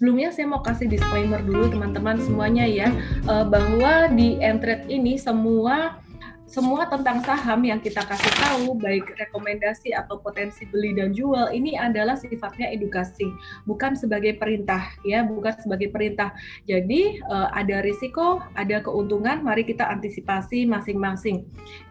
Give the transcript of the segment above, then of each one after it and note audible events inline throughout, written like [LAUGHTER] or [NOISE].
Sebelumnya saya mau kasih disclaimer dulu teman-teman semuanya ya uh, bahwa di Entret ini semua semua tentang saham yang kita kasih tahu, baik rekomendasi atau potensi beli dan jual, ini adalah sifatnya edukasi, bukan sebagai perintah, ya, bukan sebagai perintah. Jadi uh, ada risiko, ada keuntungan, mari kita antisipasi masing-masing,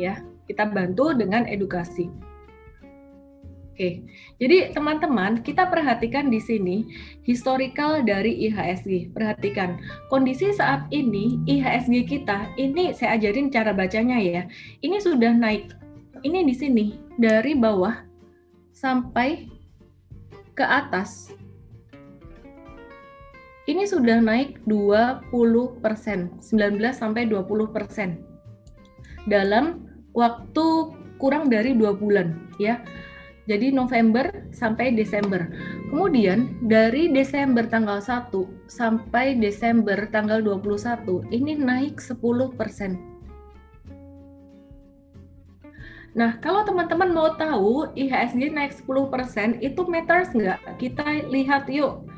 ya. Kita bantu dengan edukasi. Oke, jadi teman-teman kita perhatikan di sini historical dari IHSG. Perhatikan kondisi saat ini IHSG kita ini saya ajarin cara bacanya ya. Ini sudah naik. Ini di sini dari bawah sampai ke atas. Ini sudah naik 20%, 19 sampai 20% dalam waktu kurang dari dua bulan ya jadi November sampai Desember. Kemudian dari Desember tanggal 1 sampai Desember tanggal 21 ini naik 10%. Nah, kalau teman-teman mau tahu IHSG naik 10% itu matters nggak? Kita lihat yuk.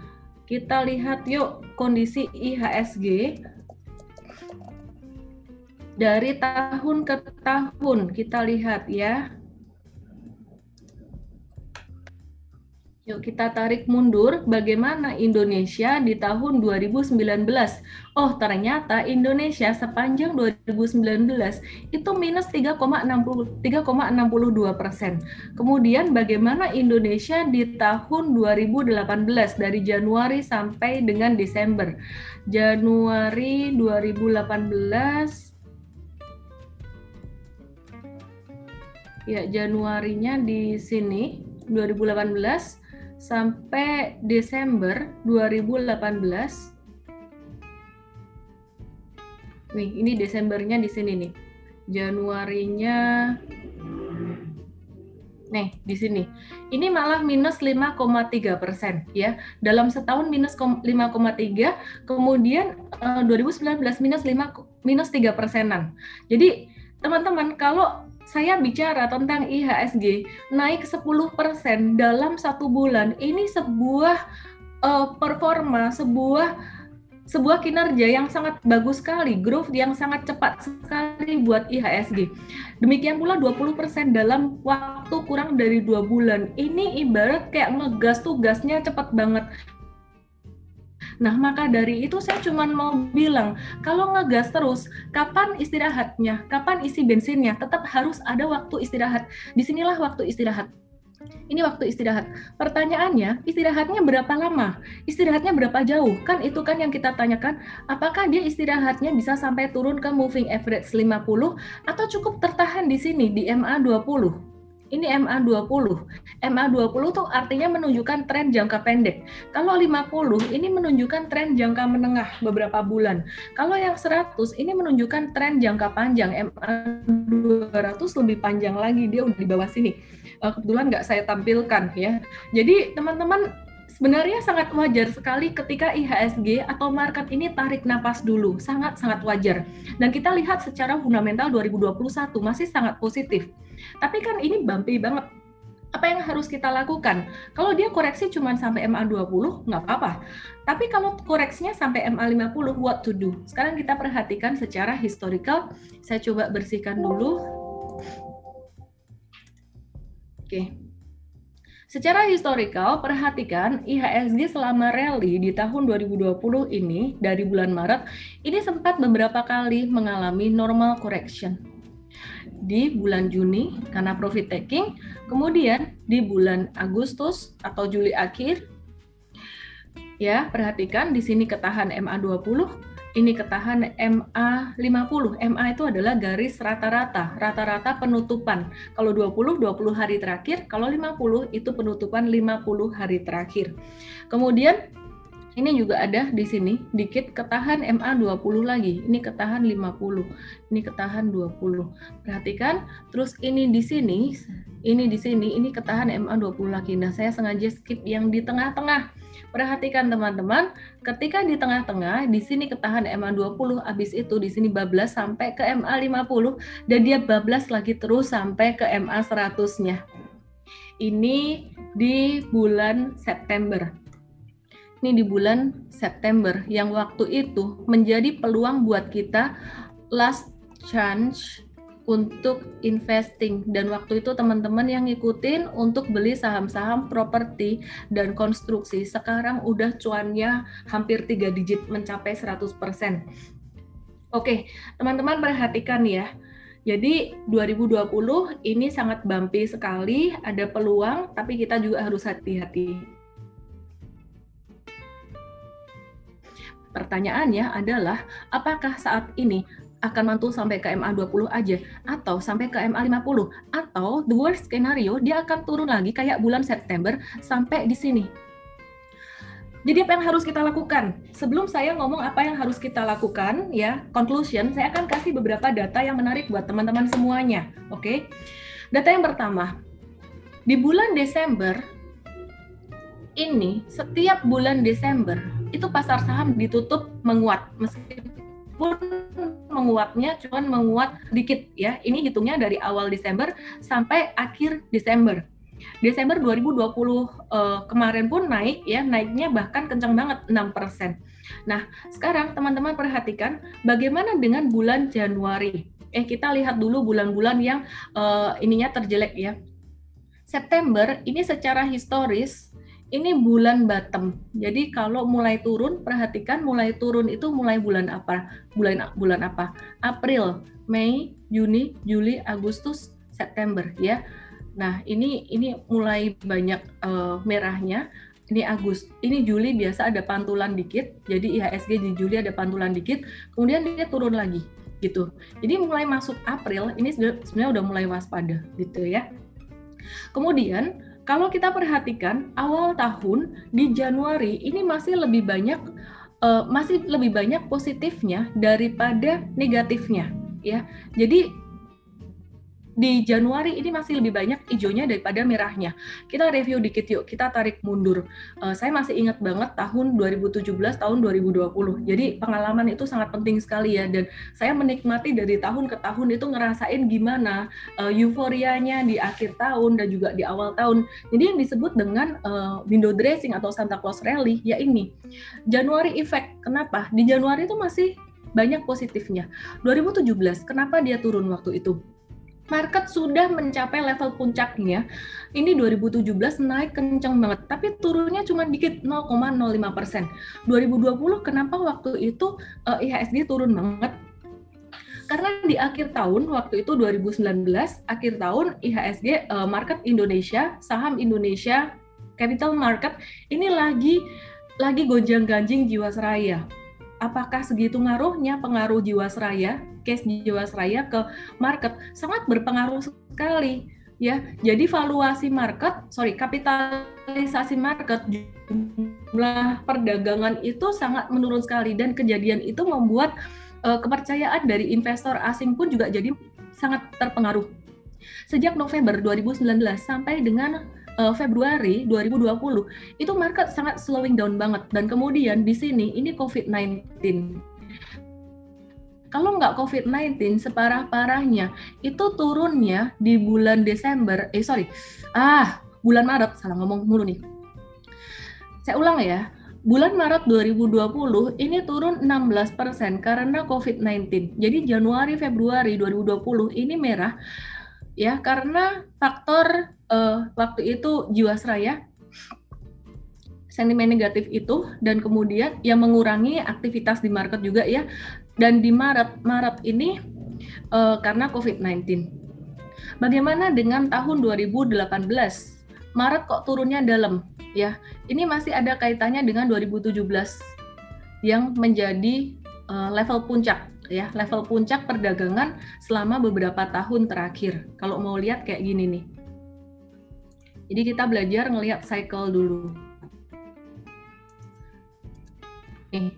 Kita lihat yuk kondisi IHSG dari tahun ke tahun. Kita lihat ya. Yuk kita tarik mundur bagaimana Indonesia di tahun 2019. Oh, ternyata Indonesia sepanjang 2019 itu minus 3,62 persen. Kemudian bagaimana Indonesia di tahun 2018 dari Januari sampai dengan Desember. Januari 2018 Ya, Januarinya di sini 2018 sampai Desember 2018 nih ini Desembernya di sini nih. Januarinya nih di sini. Ini malah minus 5,3 persen ya. Dalam setahun minus 5,3 kemudian eh, 2019 minus 5 minus 3 persenan. Jadi teman-teman kalau saya bicara tentang IHSG naik 10% dalam satu bulan. Ini sebuah uh, performa, sebuah sebuah kinerja yang sangat bagus sekali, growth yang sangat cepat sekali buat IHSG. Demikian pula 20% dalam waktu kurang dari dua bulan. Ini ibarat kayak ngegas tugasnya cepat banget. Nah, maka dari itu saya cuma mau bilang, kalau ngegas terus, kapan istirahatnya? Kapan isi bensinnya? Tetap harus ada waktu istirahat. Di sinilah waktu istirahat. Ini waktu istirahat. Pertanyaannya, istirahatnya berapa lama? Istirahatnya berapa jauh? Kan itu kan yang kita tanyakan, apakah dia istirahatnya bisa sampai turun ke moving average 50 atau cukup tertahan di sini di MA 20? Ini MA20. MA20 tuh artinya menunjukkan tren jangka pendek. Kalau 50 ini menunjukkan tren jangka menengah beberapa bulan. Kalau yang 100 ini menunjukkan tren jangka panjang. MA200 lebih panjang lagi, dia udah di bawah sini. Eh, kebetulan nggak saya tampilkan ya. Jadi teman-teman sebenarnya sangat wajar sekali ketika IHSG atau market ini tarik napas dulu, sangat-sangat wajar. Dan kita lihat secara fundamental 2021 masih sangat positif. Tapi kan ini bumpy banget. Apa yang harus kita lakukan? Kalau dia koreksi cuma sampai MA20, nggak apa-apa. Tapi kalau koreksinya sampai MA50, what to do? Sekarang kita perhatikan secara historical. Saya coba bersihkan dulu. Oke. Secara historical, perhatikan IHSG selama rally di tahun 2020 ini dari bulan Maret ini sempat beberapa kali mengalami normal correction. Di bulan Juni karena profit taking, kemudian di bulan Agustus atau Juli akhir ya, perhatikan di sini ketahan MA20 ini ketahan MA 50. MA itu adalah garis rata-rata, rata-rata penutupan. Kalau 20 20 hari terakhir, kalau 50 itu penutupan 50 hari terakhir. Kemudian ini juga ada di sini dikit ketahan MA 20 lagi. Ini ketahan 50. Ini ketahan 20. Perhatikan, terus ini di sini, ini di sini, ini ketahan MA 20 lagi. Nah, saya sengaja skip yang di tengah-tengah Perhatikan teman-teman, ketika di tengah-tengah, di sini ketahan MA20, habis itu di sini bablas sampai ke MA50, dan dia bablas lagi terus sampai ke MA100-nya. Ini di bulan September. Nih di bulan September yang waktu itu menjadi peluang buat kita last chance untuk investing dan waktu itu teman-teman yang ngikutin untuk beli saham-saham properti dan konstruksi sekarang udah cuannya hampir tiga digit mencapai 100%. Oke, teman-teman perhatikan ya. Jadi 2020 ini sangat bumpy sekali, ada peluang tapi kita juga harus hati-hati. Pertanyaannya adalah apakah saat ini akan mantul sampai ke MA 20 aja atau sampai ke MA 50 atau the worst scenario dia akan turun lagi kayak bulan September sampai di sini. Jadi apa yang harus kita lakukan? Sebelum saya ngomong apa yang harus kita lakukan ya, conclusion, saya akan kasih beberapa data yang menarik buat teman-teman semuanya, oke? Okay? Data yang pertama. Di bulan Desember ini setiap bulan Desember itu pasar saham ditutup menguat meskipun pun menguatnya cuman menguat dikit ya. Ini hitungnya dari awal Desember sampai akhir Desember. Desember 2020 uh, eh, kemarin pun naik ya, naiknya bahkan kencang banget 6%. Nah, sekarang teman-teman perhatikan bagaimana dengan bulan Januari. Eh kita lihat dulu bulan-bulan yang uh, ininya terjelek ya. September ini secara historis ini bulan bottom. Jadi kalau mulai turun, perhatikan mulai turun itu mulai bulan apa? Bulan bulan apa? April, Mei, Juni, Juli, Agustus, September ya. Nah, ini ini mulai banyak uh, merahnya. Ini Agustus, ini Juli biasa ada pantulan dikit. Jadi IHSG di Juli ada pantulan dikit, kemudian dia turun lagi gitu. Jadi mulai masuk April ini sebenarnya udah mulai waspada gitu ya. Kemudian kalau kita perhatikan awal tahun di Januari ini masih lebih banyak uh, masih lebih banyak positifnya daripada negatifnya ya. Jadi di Januari ini masih lebih banyak hijaunya daripada merahnya. Kita review dikit yuk, kita tarik mundur. Uh, saya masih ingat banget tahun 2017, tahun 2020. Jadi pengalaman itu sangat penting sekali ya, dan saya menikmati dari tahun ke tahun itu ngerasain gimana uh, euforianya di akhir tahun dan juga di awal tahun. Jadi yang disebut dengan uh, window dressing atau Santa Claus rally ya ini. Januari effect. Kenapa? Di Januari itu masih banyak positifnya. 2017, kenapa dia turun waktu itu? Market sudah mencapai level puncaknya. Ini 2017 naik kencang banget, tapi turunnya cuma dikit 0,05 persen. 2020 kenapa waktu itu uh, IHSG turun banget? Karena di akhir tahun waktu itu 2019 akhir tahun IHSG uh, market Indonesia saham Indonesia capital market ini lagi lagi gonjang-ganjing jiwasraya apakah segitu ngaruhnya pengaruh Jiwasraya, case Jiwasraya ke market sangat berpengaruh sekali ya. Jadi valuasi market, sorry kapitalisasi market jumlah perdagangan itu sangat menurun sekali dan kejadian itu membuat uh, kepercayaan dari investor asing pun juga jadi sangat terpengaruh. Sejak November 2019 sampai dengan uh, Februari 2020 itu market sangat slowing down banget dan kemudian di sini ini COVID-19 kalau nggak COVID-19 separah-parahnya itu turunnya di bulan Desember eh sorry ah bulan Maret salah ngomong mulu nih. Saya ulang ya bulan Maret 2020 ini turun 16% karena COVID-19 jadi Januari Februari 2020 ini merah ya karena faktor uh, waktu itu Jiwasraya sentimen negatif itu dan kemudian yang mengurangi aktivitas di market juga ya dan di Maret Maret ini uh, karena COVID-19. Bagaimana dengan tahun 2018? Maret kok turunnya dalam ya. Ini masih ada kaitannya dengan 2017 yang menjadi uh, level puncak ya level puncak perdagangan selama beberapa tahun terakhir. Kalau mau lihat kayak gini nih. Jadi kita belajar ngelihat cycle dulu. Nih,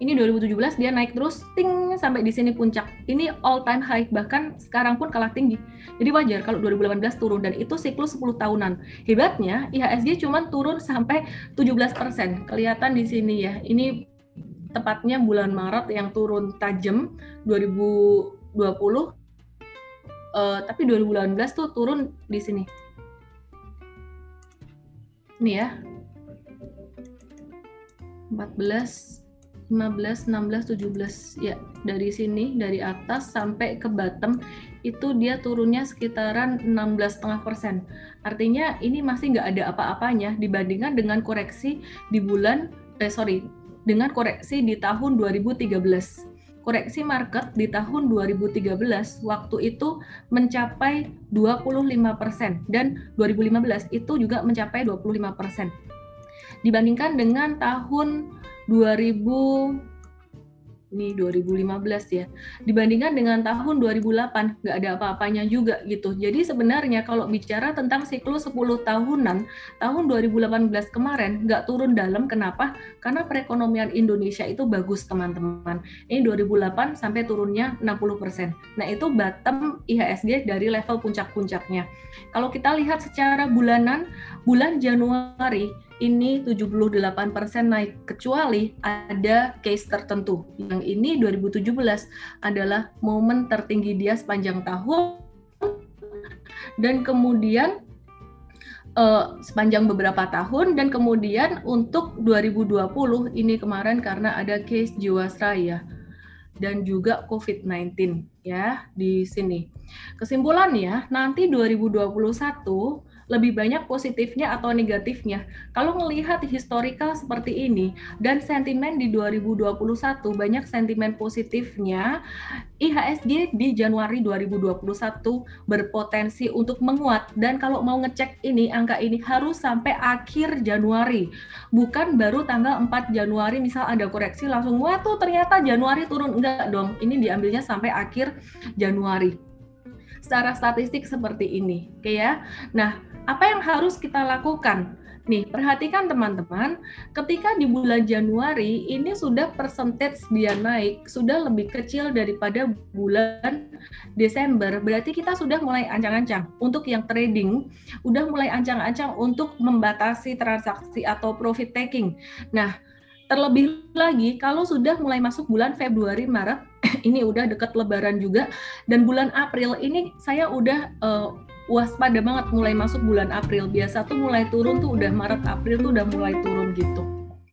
ini 2017 dia naik terus ting sampai di sini puncak. Ini all time high bahkan sekarang pun kalah tinggi. Jadi wajar kalau 2018 turun dan itu siklus 10 tahunan. Hebatnya IHSG cuma turun sampai 17%. Kelihatan di sini ya. Ini tepatnya bulan Maret yang turun tajam 2020 uh, eh, tapi 2018 tuh turun di sini. Ini ya. 14 15, 16, 17 ya dari sini dari atas sampai ke bottom itu dia turunnya sekitaran 16,5 persen. Artinya ini masih nggak ada apa-apanya dibandingkan dengan koreksi di bulan eh sorry dengan koreksi di tahun 2013. Koreksi market di tahun 2013 waktu itu mencapai 25 persen dan 2015 itu juga mencapai 25 persen. Dibandingkan dengan tahun 2000 ini 2015 ya. Dibandingkan dengan tahun 2008 nggak ada apa-apanya juga gitu. Jadi sebenarnya kalau bicara tentang siklus 10 tahunan tahun 2018 kemarin nggak turun dalam. Kenapa? Karena perekonomian Indonesia itu bagus teman-teman. Ini 2008 sampai turunnya 60% nah itu bottom IHSG dari level puncak-puncaknya. Kalau kita lihat secara bulanan bulan Januari ini 78% naik kecuali ada case tertentu. Yang ini 2017 adalah momen tertinggi dia sepanjang tahun dan kemudian uh, sepanjang beberapa tahun dan kemudian untuk 2020 ini kemarin karena ada case Jiwasraya dan juga COVID-19 ya di sini. Kesimpulannya nanti 2021 lebih banyak positifnya atau negatifnya. Kalau melihat historical seperti ini dan sentimen di 2021 banyak sentimen positifnya, IHSG di Januari 2021 berpotensi untuk menguat dan kalau mau ngecek ini angka ini harus sampai akhir Januari. Bukan baru tanggal 4 Januari misal ada koreksi langsung wah tuh ternyata Januari turun enggak dong. Ini diambilnya sampai akhir Januari secara statistik seperti ini, oke ya. Nah, apa yang harus kita lakukan? Nih, perhatikan teman-teman, ketika di bulan Januari ini sudah percentage dia naik, sudah lebih kecil daripada bulan Desember, berarti kita sudah mulai ancang-ancang untuk yang trading, udah mulai ancang-ancang untuk membatasi transaksi atau profit taking. Nah, terlebih lagi kalau sudah mulai masuk bulan Februari, Maret, [CLEARS THROAT] ini udah dekat Lebaran juga, dan bulan April ini saya udah uh, waspada banget mulai masuk bulan April. Biasa tuh mulai turun tuh udah Maret April tuh udah mulai turun gitu.